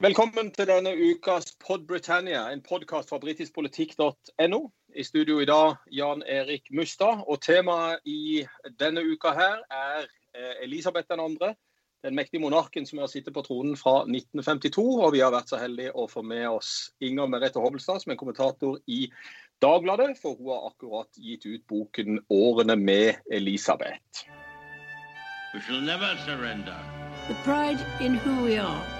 Velkommen til denne ukas Pod Britannia, en podkast fra britiskpolitikk.no. I studio i dag Jan Erik Mustad. Og temaet i denne uka her er eh, Elisabeth 2., den mektige monarken som har sittet på tronen fra 1952. Og vi har vært så heldige å få med oss Inger Merete Hobbelstad som er kommentator i Dagbladet, for hun har akkurat gitt ut boken 'Årene med Elisabeth'. We shall never surrender. The pride in who we are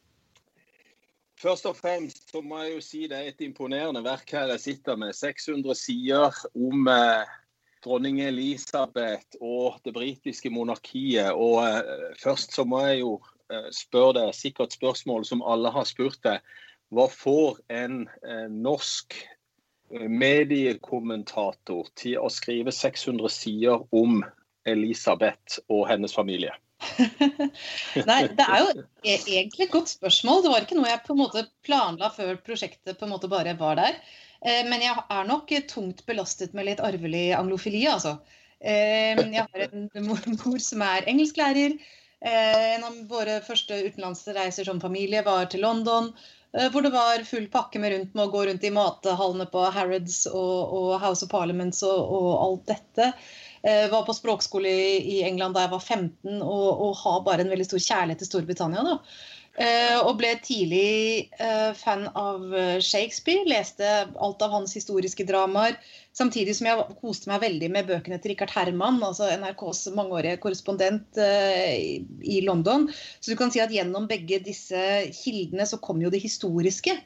Først og fremst så må jeg jo si det er et imponerende verk her jeg sitter med. 600 sider om eh, dronning Elisabeth og det britiske monarkiet. Og eh, først så må jeg jo eh, spørre deg sikkert spørsmål som alle har spurt deg. Hva får en eh, norsk eh, mediekommentator til å skrive 600 sider om Elisabeth og hennes familie? Nei, det er jo e- egentlig et godt spørsmål. Det var ikke noe jeg på en måte planla før prosjektet på en måte bare var der. Eh, men jeg er nok tungt belastet med litt arvelig anglofili, altså. Eh, jeg har en mor som er engelsklærer. Eh, en av våre første utenlandsreiser som familie var til London. Hvor det var full pakke med rundt med å gå rundt i mathallene på Harrods og, House of Parliaments og alt dette. Eh, var på språkskole i England da jeg var 15 og, og har bare en veldig stor kjærlighet til Storbritannia. da. Uh, og ble tidlig uh, fan av Shakespeare. Leste alt av hans historiske dramaer. Samtidig som jeg koste meg veldig med bøkene til Richard Herman, altså NRKs mangeårige korrespondent i, London. Så du kan si at gjennom begge disse kildene så kom jo det historiske.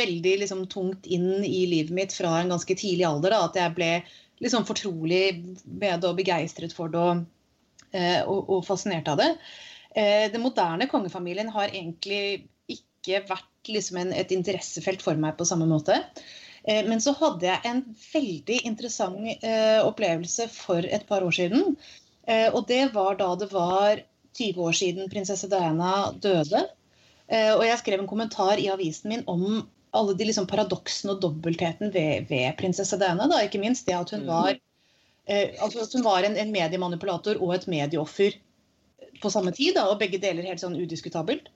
veldig liksom, tungt inn i livet mitt fra en ganske tidlig alder. Da, at jeg ble sånn fortrolig med det og begeistret for det og, eh, og, og fascinert av det. Eh, den moderne kongefamilien har egentlig ikke vært liksom en, et interessefelt for meg på samme måte. Eh, men så hadde jeg en veldig interessant opplevelse for et par år siden. Og det var da det var 20 år siden prinsesse Diana døde. Og jeg skrev en kommentar i avisen min om alle de liksom paradoksene og dobbeltheten ved, ved, prinsesse Diana. Da. Ikke minst det at hun mm. var, eh, altså at hun var en, en, mediemanipulator og et medieoffer på samme tid. Da, og begge deler helt sånn udiskutabelt.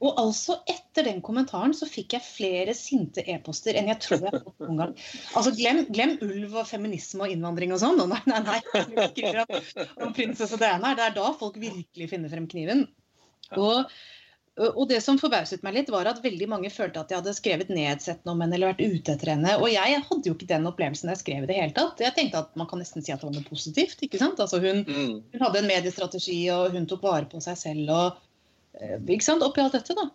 Og altså etter den kommentaren så fikk jeg flere sinte e-poster enn jeg tror jeg har fått noen gang. Altså glem, glem, ulv og feminisme og innvandring og sånn. Nei, nei, nei. Skriver om, om prinsesse Diana. Det er da folk virkelig finner frem kniven. Og og det som forbauset meg litt, var at veldig mange følte at jeg hadde skrevet nedsettende om henne eller vært ute etter henne. Og jeg hadde jo ikke den opplevelsen jeg skrev i det hele tatt. Jeg tenkte at man kan nesten si at det var noe positivt. ikke sant? Altså hun, mm. hun hadde en mediestrategi, og hun tok vare på seg selv og eh, ikke sant? oppi alt dette, da.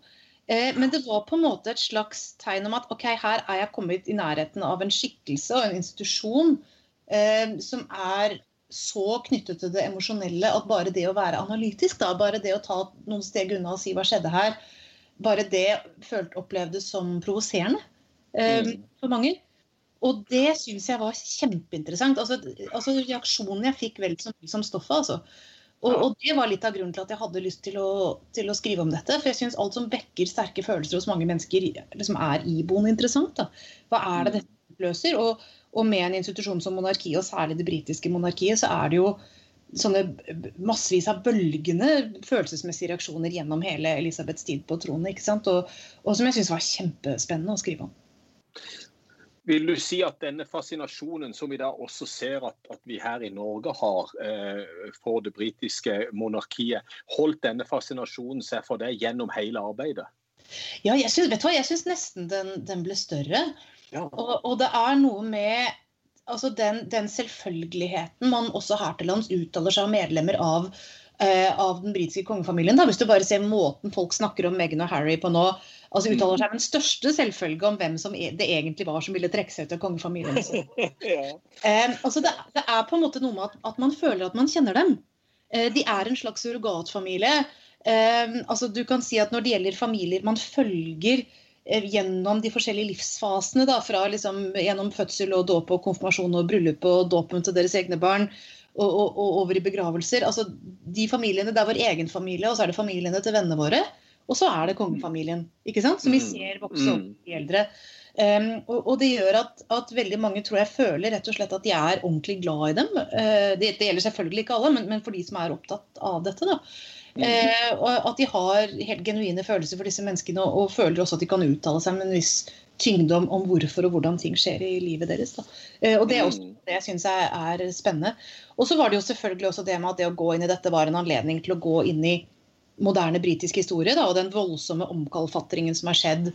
Eh, men det var på en måte et slags tegn om at ok, her er jeg kommet i nærheten av en skikkelse og en institusjon eh, som er så knyttet til det emosjonelle at bare det å være analytisk, da, bare det å ta noen steg unna og si hva skjedde her, bare det følt, opplevdes som provoserende um, for mange. Og det syns jeg var kjempeinteressant. Altså, altså Reaksjonen jeg fikk vel som, som stoffet. altså. Og, og, det var litt av grunnen til at jeg hadde lyst til å, til å skrive om dette. For jeg syns alt som vekker sterke følelser hos mange mennesker, liksom er iboende interessant. Da. Hva er det dette utløser? Og, og med en institusjon som monarkiet, og særlig det britiske monarkiet, så er det jo sånne massevis av bølgende følelsesmessige reaksjoner gjennom hele Elisabeths tid på tronen. ikke sant? Og, og som jeg syns var kjempespennende å skrive om. Vil du si at denne fascinasjonen som vi da også ser at, at vi her i Norge har eh, for det britiske monarkiet, holdt denne fascinasjonen seg for deg gjennom hele arbeidet? Ja, jeg vet du hva? Jeg syns nesten den, den, ble større. Ja. Og, og, det er noe med altså den, den, selvfølgeligheten man også her til lands uttaler seg av medlemmer av, uh, av den britiske kongefamilien. Da. Hvis du bare ser måten folk snakker om Meghan og Harry på nå, altså uttaler seg med den største selvfølge om hvem som e, det egentlig var som ville trekke seg ut av kongefamilien. ja. um, altså det, det, er på en måte noe med at, at man føler at man kjenner dem. Uh, de er en slags surrogatfamilie. Um, altså du kan si at Når det gjelder familier man følger gjennom de forskjellige livsfasene. Da, fra liksom, gjennom fødsel og dåp og konfirmasjon og bryllup og dåpen til deres egne barn. Og, og, og, over i begravelser. Altså, de familiene, Det er vår egen familie, og så er det familiene til vennene våre. Og så er det kongefamilien, ikke sant? som vi Mm. ser vokse opp de eldre. Um, og, og det gjør at, at veldig mange tror jeg føler rett og slett at de er ordentlig glad i dem. Uh, det, det gjelder selvfølgelig ikke alle, men, men for de som er opptatt av dette. da. Eh, og at de har helt genuine følelser for disse menneskene, og, og føler også at de kan uttale seg med en viss tyngde om, om hvorfor og hvordan ting skjer i livet deres. Eh, og det er også Mm. det jeg syns er, er spennende. Og så var det jo selvfølgelig også det med at det å gå inn i dette var en anledning til å gå inn i moderne britisk historie, da, og den voldsomme omkalfatringen som har skjedd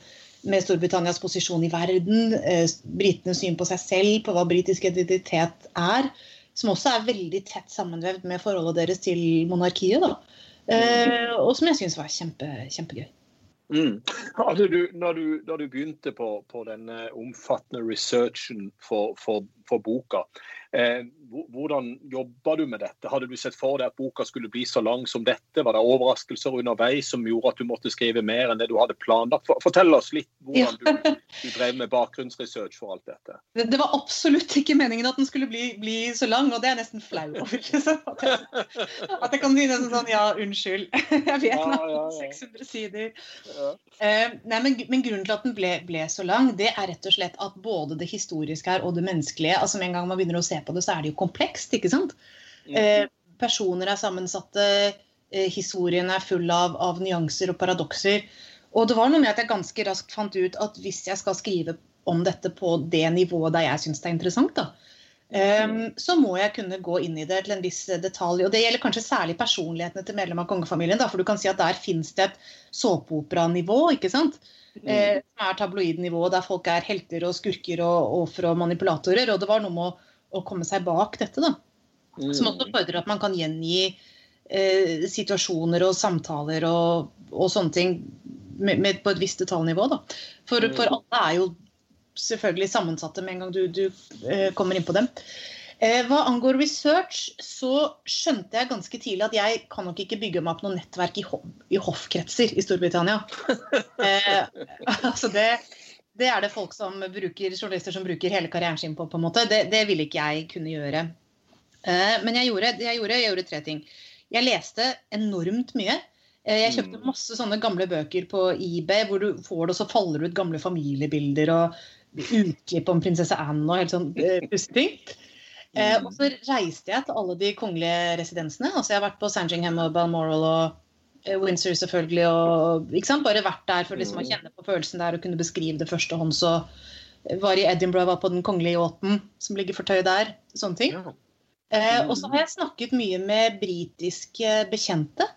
med Storbritannias posisjon i verden, eh, britenes syn på seg selv, på hva britisk identitet er, som også er veldig tett sammenvevd med forholdet deres til monarkiet. da. Eh, og som jeg syns var kjempe, kjempegøy. Mm. Altså, du, når, du, da du begynte på, på denne omfattende researchen for, for, for boka, eh, hvordan jobba du med dette? Hadde du sett for deg at boka skulle bli så lang som dette? Var det overraskelser underveis som gjorde at du måtte skrive mer enn det du hadde planlagt? For- Fortell oss litt hvordan du, du drev med bakgrunnsresearch for alt dette. Det, det var absolutt ikke meningen at den skulle bli, bli så lang, og det er jeg nesten flau over. Liksom. At, jeg, at jeg kan si nesten sånn ja, unnskyld. Jeg vet Ja, ja, ja. 600 sider. Eh, nei, men, men grunnen til at den ble, ble så lang, det er rett og slett at både det historiske her og det menneskelige altså Med en gang man begynner å se på det, så er det jo komplekst. ikke sant? Eh, personer er sammensatte, eh, historien er full av, av nyanser og paradokser. Og det var noe med at jeg ganske raskt fant ut at hvis jeg skal skrive om dette på det nivået der jeg syns det er interessant, da, eh, så må jeg kunne gå inn i det til en viss detalj. Og det gjelder kanskje særlig personlighetene til medlem av kongefamilien. Da, for du kan si at der finnes det et såpeoperanivå, ikke sant? Eh, som er tabloidnivået der folk er helter og skurker og ofre og manipulatorer. Og det var noe med å, å komme seg bak dette, da. Som også fordrer at man kan gjengi eh, situasjoner og samtaler og, og sånne ting med, med, på et visst detaljnivå. Da. For, for alle er jo selvfølgelig sammensatte med en gang du, du eh, kommer inn på dem. Eh, hva angår research, så skjønte jeg ganske tidlig at jeg kan nok ikke bygge meg opp noe nettverk i, hoff, i hoffkretser i Storbritannia. eh, altså det, det er det folk som bruker, journalister som bruker hele karrieren sin på. på en måte. Det, det ville ikke jeg kunne gjøre. Eh, men jeg gjorde, jeg, gjorde, jeg gjorde tre ting. Jeg leste enormt mye. Eh, Jeg kjøpte masse sånne gamle bøker på eBay hvor du får det, og så faller det ut gamle familiebilder og utklipp om prinsesse Anne og helt sånn uh. Eh, og så reiste jeg til alle de kongelige residensene. altså Jeg har vært på Sandringham og Balmoral og eh, Windsor selvfølgelig. og ikke sant, Bare vært der for liksom å kjenne på følelsen der og kunne beskrive det førstehånds. Så Var i Edinburgh, var på den kongelige yachten som ligger for tøy der. Sånne ting. Eh, og så har jeg snakket mye med britiske bekjente.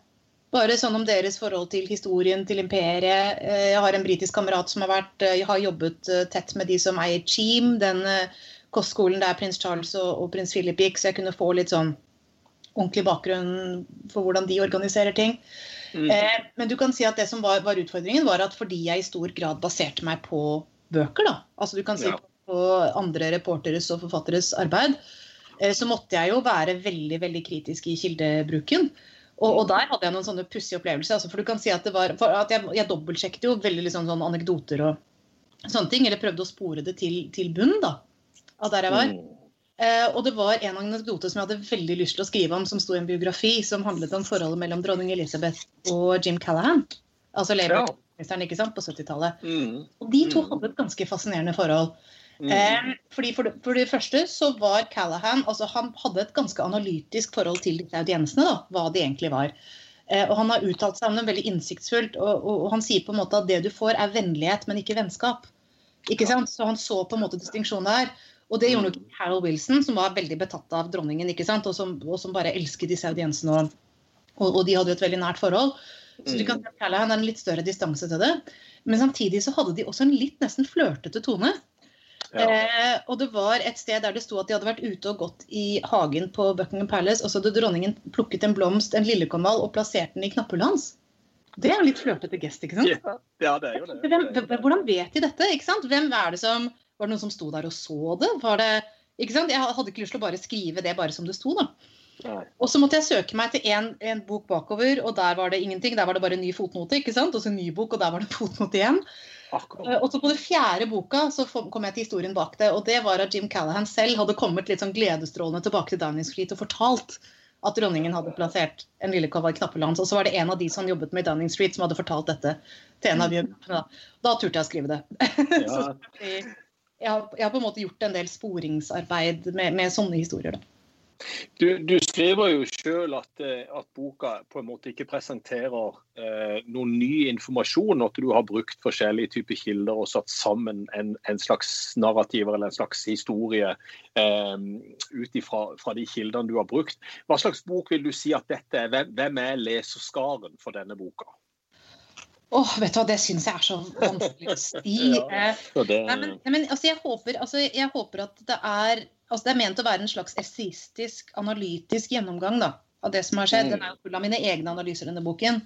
Bare sånn om deres forhold til historien, til imperiet. Eh, jeg har en britisk kamerat som har, vært, eh, jeg har jobbet eh, tett med de som eier Cheam, den kostskolen der prins Charles og, og prins Philip gikk, så jeg kunne få litt sånn ordentlig bakgrunn for hvordan de organiserer ting. Mm. Eh, men du kan si at det som var, var utfordringen, var at fordi jeg i stor grad baserte meg på bøker, da, altså du kan si Ja. på andre reporteres og forfatteres arbeid, eh, så måtte jeg jo være veldig veldig kritisk i kildebruken. Og, og der hadde jeg noen sånne pussige opplevelser. Altså, for du kan si at det var, at Jeg, jeg dobbeltsjekket jo veldig liksom, sånn anekdoter og sånne ting. Eller prøvde å spore det til, til bunn da, av der jeg var. Eh, og det var en anekdote som jeg hadde veldig lyst til å skrive om, som sto i en biografi, som handlet om forholdet mellom dronning Elizabeth og Jim Callahan. Altså Ja. Labour-ministeren ikke sant, på 70-tallet. Mm. Og de to Mm. hadde et ganske fascinerende forhold. Mm. Fordi for, det, for det første så var Callahan altså Han hadde et ganske analytisk forhold til disse audiensene, da, hva de egentlig var. Eh, og han har uttalt seg om dem veldig innsiktsfullt, og, og, og han sier på en måte at det du får, er vennlighet, men ikke vennskap. Ikke sant? Så han så på en måte distinksjonen der. Og det gjorde nok Harold Wilson, som var veldig betatt av dronningen, ikke sant? Og, som, og som bare elsket disse audiensene. Og, og, og de hadde jo et veldig nært forhold. Så du kan si at Callahan har en litt større distanse til det. Men samtidig så hadde de også en litt nesten flørtete tone. Ja. Eh, og det var et sted der det sto at de hadde vært ute og gått i hagen på Buckingham Palace, og så hadde dronningen plukket en blomst, en lillekonvall, og plassert den i knappehullet hans. Det er jo litt flørtete gest, ikke sant? Ja, ja, det er jo det. Hvem, hvem, hvordan vet de dette? ikke sant? Hvem er det som, Var det noen som sto der og så det? Var det ikke sant? Jeg hadde ikke lyst til å bare skrive det bare som det sto. da. Og så måtte jeg søke meg til en, en bok bakover, og der var det ingenting. Der var det bare en ny fotnote. ikke sant? Og så en ny bok, og der var det en fotnote igjen. Eh, Og så på det fjerde boka så kom jeg til historien bak det. Og det var at Jim Callahan selv hadde kommet litt sånn gledesstrålende tilbake til Downing Street og fortalt at dronningen hadde plassert en lille i knappeland. Og så var det en av de som jobbet med i Downing Street, som hadde fortalt dette til en av biografiene. Da. da turte jeg å skrive det. så, jeg, har, jeg har på en måte gjort en del sporingsarbeid med, med sånne historier. Da. Du, du skriver jo sjøl at, eh, at boka på en måte ikke presenterer eh, noen ny informasjon, at du har brukt forskjellige typer kilder og satt sammen en, en slags narrativ eller en slags historie eh, ut fra de kildene du har brukt. Hva slags bok vil du si at dette er? Hvem, hvem er leserskaren for denne boka? Åh, vet du hva, det syns jeg er så vanskelig å si. Ja. Det, Nei, men, men altså, jeg, håper, altså, jeg håper at det er altså, Det er ment å være en slags essistisk, analytisk gjennomgang da, av det som har skjedd. Mm. Den er jo full av mine egne analyser, denne boken.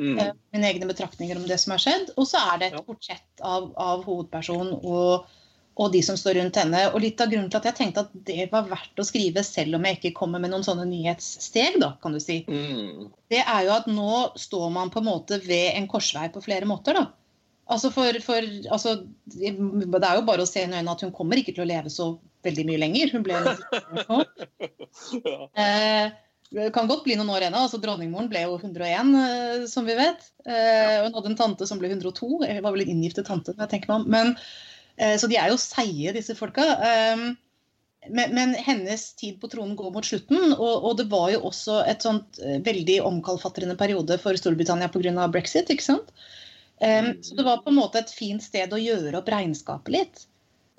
mm, eh, Mine egne betraktninger om det som har skjedd. Og så er det et portrett av, av hovedpersonen og, og de som står rundt henne. Og litt av grunnen til at jeg tenkte at det var verdt å skrive, selv om jeg ikke kommer med noen sånne nyhetssteg, da, kan du si mm, det er jo at nå står man på en måte ved en korsvei på flere måter. da. Altså for, for altså, Det er jo bare å se i øynene at hun kommer ikke til å leve så veldig mye lenger. Hun ble ja. Eh, det kan godt bli noen år ennå. altså Dronningmoren ble jo 101, eh, som vi vet. Eh, hun hadde en tante som ble 102. Jeg var vel en inngiftet tante. jeg tenker meg om. Men, så de er jo seige, disse folka. Eh, men, men hennes tid på tronen går mot slutten, og, og det var jo også et sånt eh, veldig omkalfatrende periode for Storbritannia pga. brexit. ikke sant? Um, så det var på en måte et fint sted å gjøre opp regnskapet litt.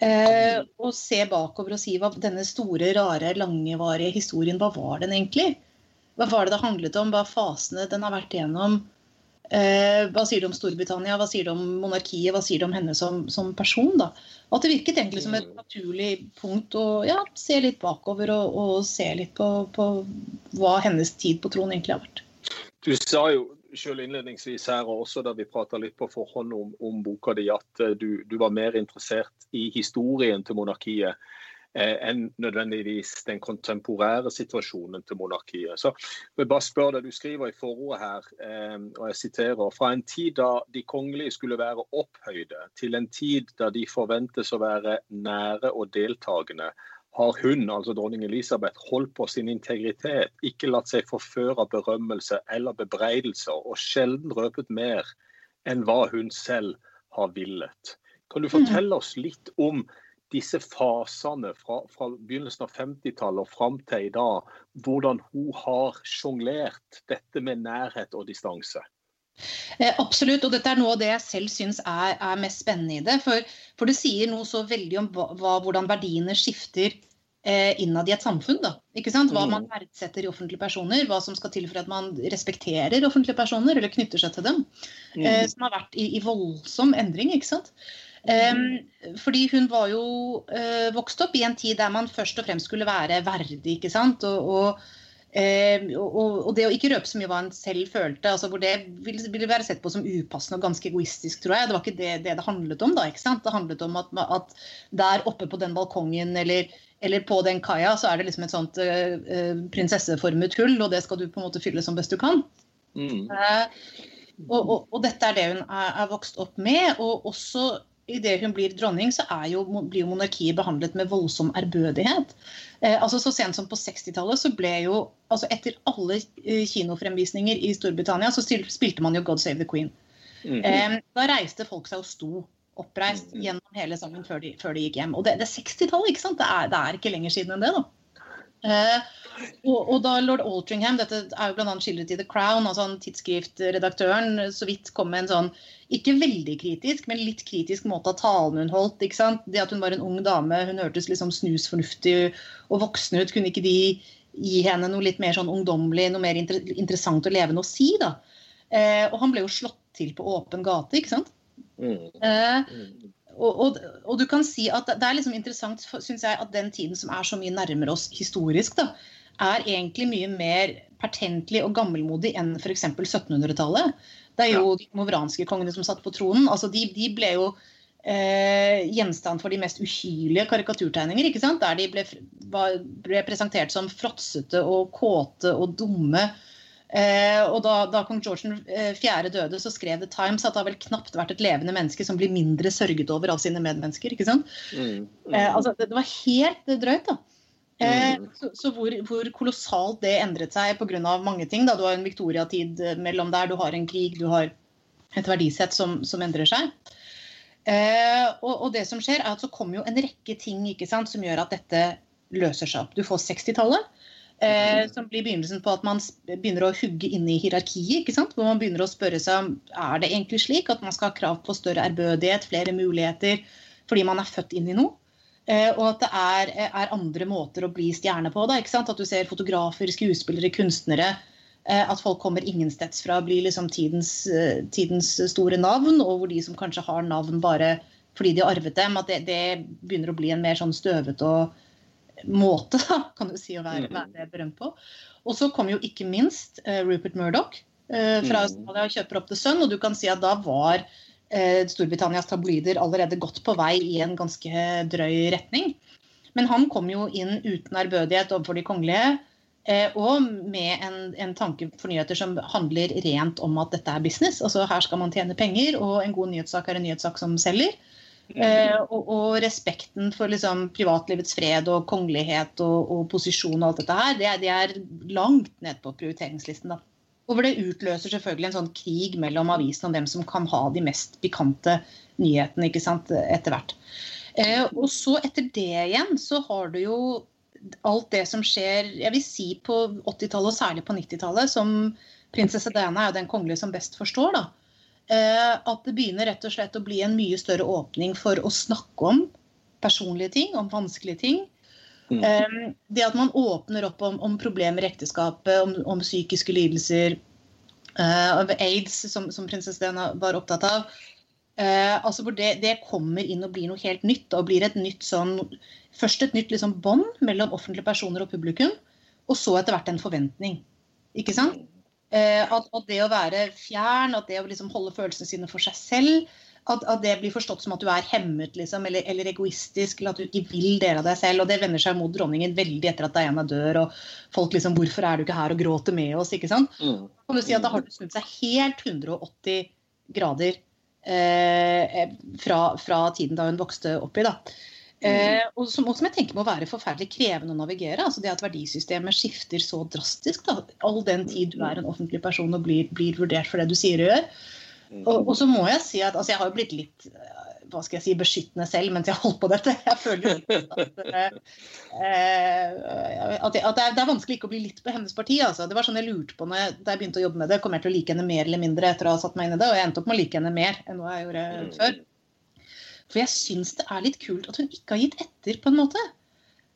Uh, og se bakover og si hva denne store, rare, langevarige historien, hva var den egentlig? Hva var det det handlet om? Hva fasene den har vært igjennom? Eh, hva sier det om Storbritannia? Hva sier det om monarkiet? Hva sier det om henne som, som person? da? Og at det virket egentlig som et naturlig punkt å ja, se litt bakover og, og se litt på, på hva hennes tid på tronen egentlig har vært. Du sa jo selv innledningsvis her, og også da vi prata litt på forhånd om, om boka di, at eh, du, du var mer interessert i historien til monarkiet enn nødvendigvis den kontemporære situasjonen til monarkiet. Så jeg vil bare spørre deg, Du skriver i forordet her, eh, og jeg siterer, fra en tid da de kongelige skulle være opphøyde, til en tid da de forventes å være nære og deltakende, har hun, altså dronning Elisabeth, holdt på sin integritet, ikke latt seg forføre av berømmelse eller bebreidelser, og sjelden røpet mer enn hva hun selv har villet. Kan du fortelle oss litt om disse fasene fra, fra begynnelsen av 50-tallet og fram til i dag, hvordan hun har sjonglert dette med nærhet og distanse? Eh, absolutt, og dette er noe av det jeg selv syns er, er mest spennende i det. For, for det sier noe så veldig om hva, hvordan verdiene skifter eh, innad i et samfunn. Da. Ikke sant? Hva Mm. man verdsetter i offentlige personer, hva som skal til for at man respekterer offentlige personer eller knytter seg til dem. Eh, som har vært i, i voldsom endring. ikke sant? Em, fordi hun var jo eh, vokst opp i en tid der man først og fremst skulle være verdig. ikke sant? Og, og Eh, og, og det å ikke røpe så mye hva en selv følte, altså hvor det ville ville, være sett på som upassende og ganske egoistisk, tror jeg. Det var ikke det det, det handlet om, da. ikke sant? Det handlet om at, at der oppe på den balkongen eller, eller på den kaia, så er det liksom et sånt eh, eh, prinsesseformet hull, og det skal du på en måte fylle som best du kan. Mm. Eh, og, og, og dette er det hun er, er vokst opp med. Og også idet hun blir dronning, så jo, blir jo monarkiet behandlet med voldsom ærbødighet. Eh, altså Så sent som på 60-tallet så ble jo altså Etter alle eh, kinofremvisninger i Storbritannia så spilte man jo 'God Save the Queen'. Mm. Eh, da reiste folk seg og sto oppreist Mhm. gjennom hele sangen før de, før de gikk hjem. Og det, det er 60-tallet, ikke sant? Det er, det er ikke lenger siden enn det, da. Eh, og, og da lord Altringham, dette er jo bl.a. skildret i The Crown, altså han tidsskriftredaktøren, så vidt kom med en sånn ikke veldig kritisk, men litt kritisk måte av talen hun holdt. ikke sant? Det at hun var en ung dame, hun hørtes liksom snusfornuftig og voksen ut. Kunne ikke de gi henne noe litt mer sånn ungdommelig, noe mer inter interessant og levende å si, da? Eh, og han ble jo slått til på åpen gate, ikke sant? Mm. Eh, Mm. Og, og, og du kan si at det er liksom interessant, synes jeg, at den tiden som er så mye nærmere oss historisk, da, er egentlig mye mer pertentlig og gammelmodig enn f.eks. 1700-tallet. Det er jo de movranske kongene som satt på tronen. altså De, de ble jo eh, gjenstand for de mest uhyrlige karikaturtegninger. ikke sant? Der de ble, var, ble presentert som fråtsete og kåte og dumme. Eh, og da, da kong George eh, 4. døde, så skrev The Times at det har vel knapt vært et levende menneske som blir mindre sørget over av sine medmennesker. ikke sant? Mm. Mm. Eh, altså, det, var helt drøyt, da. Eh, Mm. så så hvor, hvor kolossalt det endret seg pga. mange ting. Da. Du har en Victoria-tid mellom der, du har en krig, du har et verdisett som, som endrer seg. Eh, og, og det som skjer, er at så kommer jo en rekke ting ikke sant, som gjør at dette løser seg opp. Du får 60-tallet. Eh, som blir begynnelsen på at man begynner å hugge inn i hierarkiet. ikke sant? Hvor man begynner å spørre seg er det egentlig slik at man skal ha krav på større ærbødighet, flere muligheter, fordi man er født inn i noe. Eh, og at det er, er andre måter å bli stjerne på. Da, ikke sant? At du ser fotografer, skuespillere, kunstnere. Eh, at folk kommer ingensteds fra, blir liksom tidens, eh, tidens store navn. Og hvor de som kanskje har navn bare fordi de har arvet dem, at det, det begynner å bli en mer sånn støvete og måte da, kan du si, å være, Mhm. være berømt på. Og så kom jo ikke minst eh, Rupert Murdoch eh, fra Mhm. Australia og kjøper opp The Sun, og du kan si at da var eh, Storbritannias tabloider allerede godt på vei i en ganske drøy retning. Men han kom jo inn uten ærbødighet overfor de kongelige. Og med en, en tanke for nyheter som handler rent om at dette er business. Altså Her skal man tjene penger, og en god nyhetssak er en nyhetssak som selger. Eh, og, og respekten for liksom, privatlivets fred og kongelighet og, og posisjon og alt dette her, det, det er langt ned på prioriteringslisten. da. Og hvor det utløser selvfølgelig en sånn krig mellom avisene om hvem som kan ha de mest pikante nyhetene ikke sant, etter hvert. Eh, og så etter det igjen så har du jo alt det som skjer jeg vil si på 80-tallet og særlig på 90-tallet, som prinsesse Diana er jo den kongelige som best forstår. da. Eh, at det begynner rett og slett å bli en mye større åpning for å snakke om personlige ting, om vanskelige ting. Mm. Eh, det at man åpner opp om, om problemer i ekteskapet, om, om psykiske lidelser, eh, av aids, som, som prinsesse Diana var opptatt av. Eh, altså hvor det, det kommer inn og blir noe helt nytt. og blir et nytt sånn, Først et nytt liksom bånd mellom offentlige personer og publikum, og så etter hvert en forventning. Ikke sant? Eh, at, at det å være fjern, at det å liksom holde følelsene sine for seg selv, at, at det blir forstått som at du er hemmet liksom, eller, eller egoistisk, eller at du ikke vil dele av deg selv. og Det vender seg mot dronningen veldig etter at Diana dør. og folk liksom, 'Hvorfor er du ikke her og gråter med oss?' ikke sant? Mm. kan du si at Da har det snudd seg helt 180 grader eh, fra, fra tiden da hun vokste opp i. da. Eh, og, som, og som jeg tenker må være forferdelig krevende å navigere. altså Det at verdisystemet skifter så drastisk. da, All den tid du er en offentlig person og blir, blir vurdert for det du sier og gjør. Og, og så må jeg si at altså jeg har jo blitt litt eh, hva skal jeg si, beskyttende selv mens jeg har holdt på dette. Jeg føler jo at, eh, at, det, at det, er, det er vanskelig ikke å bli litt på hennes parti. Altså. Det var sånn jeg lurte på når jeg, da jeg begynte å jobbe med det. Kommer jeg til å like henne mer eller mindre etter å ha satt meg inn i det? Og jeg endte opp med å like henne mer enn hva jeg gjorde før. For jeg syns det er litt kult at hun ikke har gitt etter, på en måte.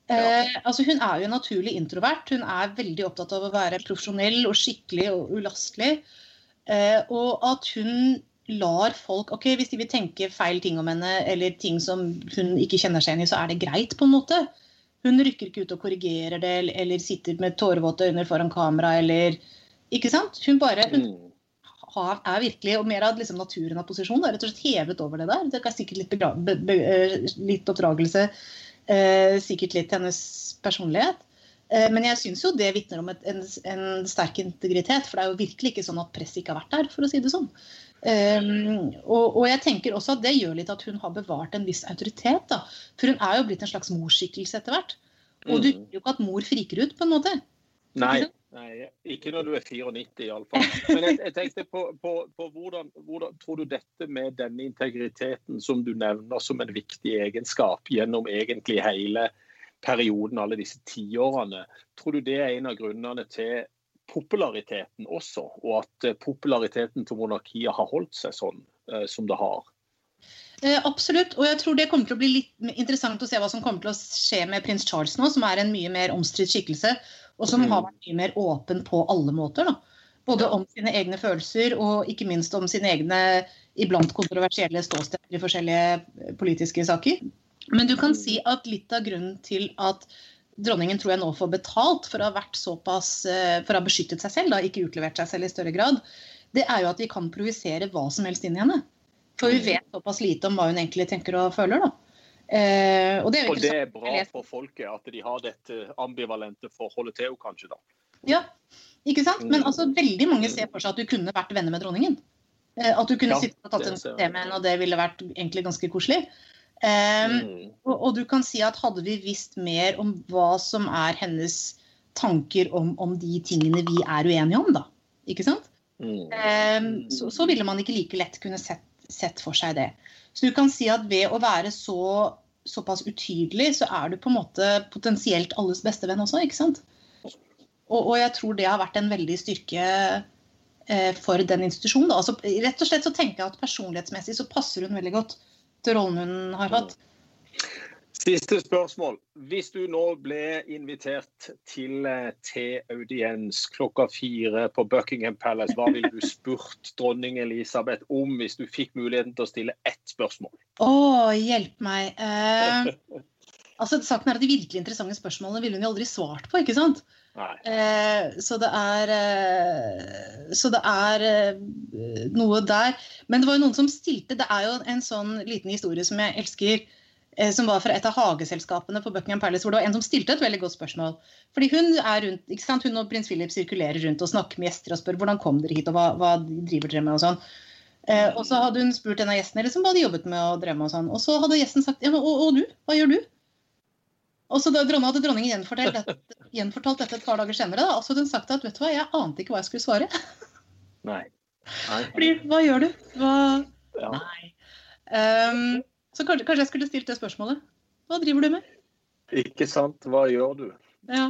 Eh, altså Hun er jo naturlig introvert. Hun er veldig opptatt av å være profesjonell og skikkelig og ulastelig. Eh, og at hun lar folk ok, Hvis de vil tenke feil ting om henne, eller ting som hun ikke kjenner seg igjen i, så er det greit, på en måte. Hun rykker ikke ut og korrigerer det, eller, eller sitter med tårevåte øyne foran kamera, eller Ikke sant? Hun bare hun Mm. Har, er virkelig, og mer av liksom, naturen av posisjon, er rett og slett hevet over det der. Det er sikkert litt, be, be, eh, litt oppdragelse, eh, sikkert litt hennes personlighet. Eh, men jeg syns jo det vitner om et, en, en sterk integritet, for det er jo virkelig ikke sånn at presset ikke har vært der, for å si det sånn. Um, og, og jeg tenker også at det gjør litt at hun har bevart en viss autoritet. da, For hun er jo blitt en slags morskikkelse etter hvert. Og du Mm. vil jo ikke at mor friker ut, på en måte. Nei? Nei, ikke når du er 94 iallfall. Men jeg, jeg tenkte på, på, på hvordan, hvordan tror du dette med denne integriteten som du nevner som en viktig egenskap gjennom egentlig hele perioden, alle disse tiårene, tror du det er en av grunnene til populariteten også, og at eh, populariteten til monarkiet har holdt seg sånn eh, som det har? Eh, absolutt. Og jeg tror det kommer til å bli litt interessant å se hva som kommer til å skje med prins Charles nå, som er en mye mer omstridt skikkelse, og som Mm. har vært mye mer åpen på alle måter. da. Både om sine egne følelser og ikke minst om sine egne iblant kontroversielle ståsteder i forskjellige eh, politiske saker. Men du kan si at litt av grunnen til at dronningen tror jeg nå får betalt for å ha såpass, eh, for å ha beskyttet seg selv, da, ikke utlevert seg selv i større grad, det er jo at vi kan provisere hva som helst inn i henne. For vi vet såpass lite om hva hun egentlig tenker og føler. da. Eh, og det er Og det er bra for folket at de har dette ambivalente forholdet til henne, kanskje? da. Ja, ikke sant? Men altså, veldig mange ser for seg at du kunne vært venner med dronningen. Eh, At du kunne Ja, sittet og tatt en te med henne, og det ville vært egentlig ganske koselig. Um, Mm. og, og du kan si at hadde vi visst mer om hva som er hennes tanker om, om de tingene vi er uenige om, da. Ikke sant? Mm. Um, så, så ville man ikke like lett kunne sett, sett for seg det. Så du kan si at ved å være så, såpass utydelig, så er du på en måte potensielt alles beste venn også, ikke sant? Og, og jeg tror det har vært en veldig styrke eh, for den institusjonen. Altså, rett og slett så tenker jeg at personlighetsmessig så passer hun veldig godt til rollen hun har hatt. Siste spørsmål. Hvis du nå ble invitert til til audiens klokka fire på Buckingham Palace, hva ville du spurt dronning Elisabeth om hvis du fikk muligheten til å stille ett spørsmål? Å, hjelp meg. Eh, altså, saken er at De virkelig interessante spørsmålene ville hun jo aldri svart på. ikke sant? Eh, så det er eh, Så det er eh, noe der. Men det var jo noen som stilte Det er jo en sånn liten historie som jeg elsker. Eh, Som var fra et av hageselskapene på Buckingham Palace, hvor det var en som stilte et veldig godt spørsmål. Fordi Hun er rundt, ikke sant? Hun og prins Philip sirkulerer rundt og snakker med gjester og spør hvordan kom dere hit, og hva, hva driver dere med og sånn. Eh, og så hadde hun spurt en av gjestene liksom, hva de jobbet med og drev med. Og sånn. Og så hadde gjesten sagt ja, men, og, og du, hva gjør du? Og så da dronning, hadde dronningen gjenfortalt dette, gjenfortalt dette et par dager senere. Da, og så hadde hun sagt at vet du hva, jeg ante ikke hva jeg skulle svare. Nei. Nei. Fordi, hva gjør du? Hva... Ja. Nei. Ehm, så kanskje, kanskje jeg skulle stilt det spørsmålet. Hva driver du med? Ikke sant. Hva gjør du? Ja.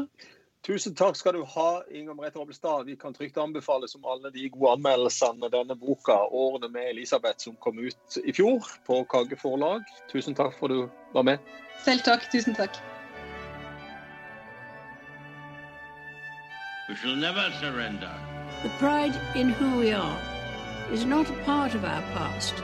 Tusen takk skal du ha, Inger Merete Robbelstad. Vi kan trygt anbefale som alle de gode anmeldelsene denne boka 'Årene med Elisabeth' som kom ut i fjor på Kagge forlag. Tusen takk for at du var med. Selv takk. Tusen takk. We shall never surrender. The pride in who we are is not a part of our past.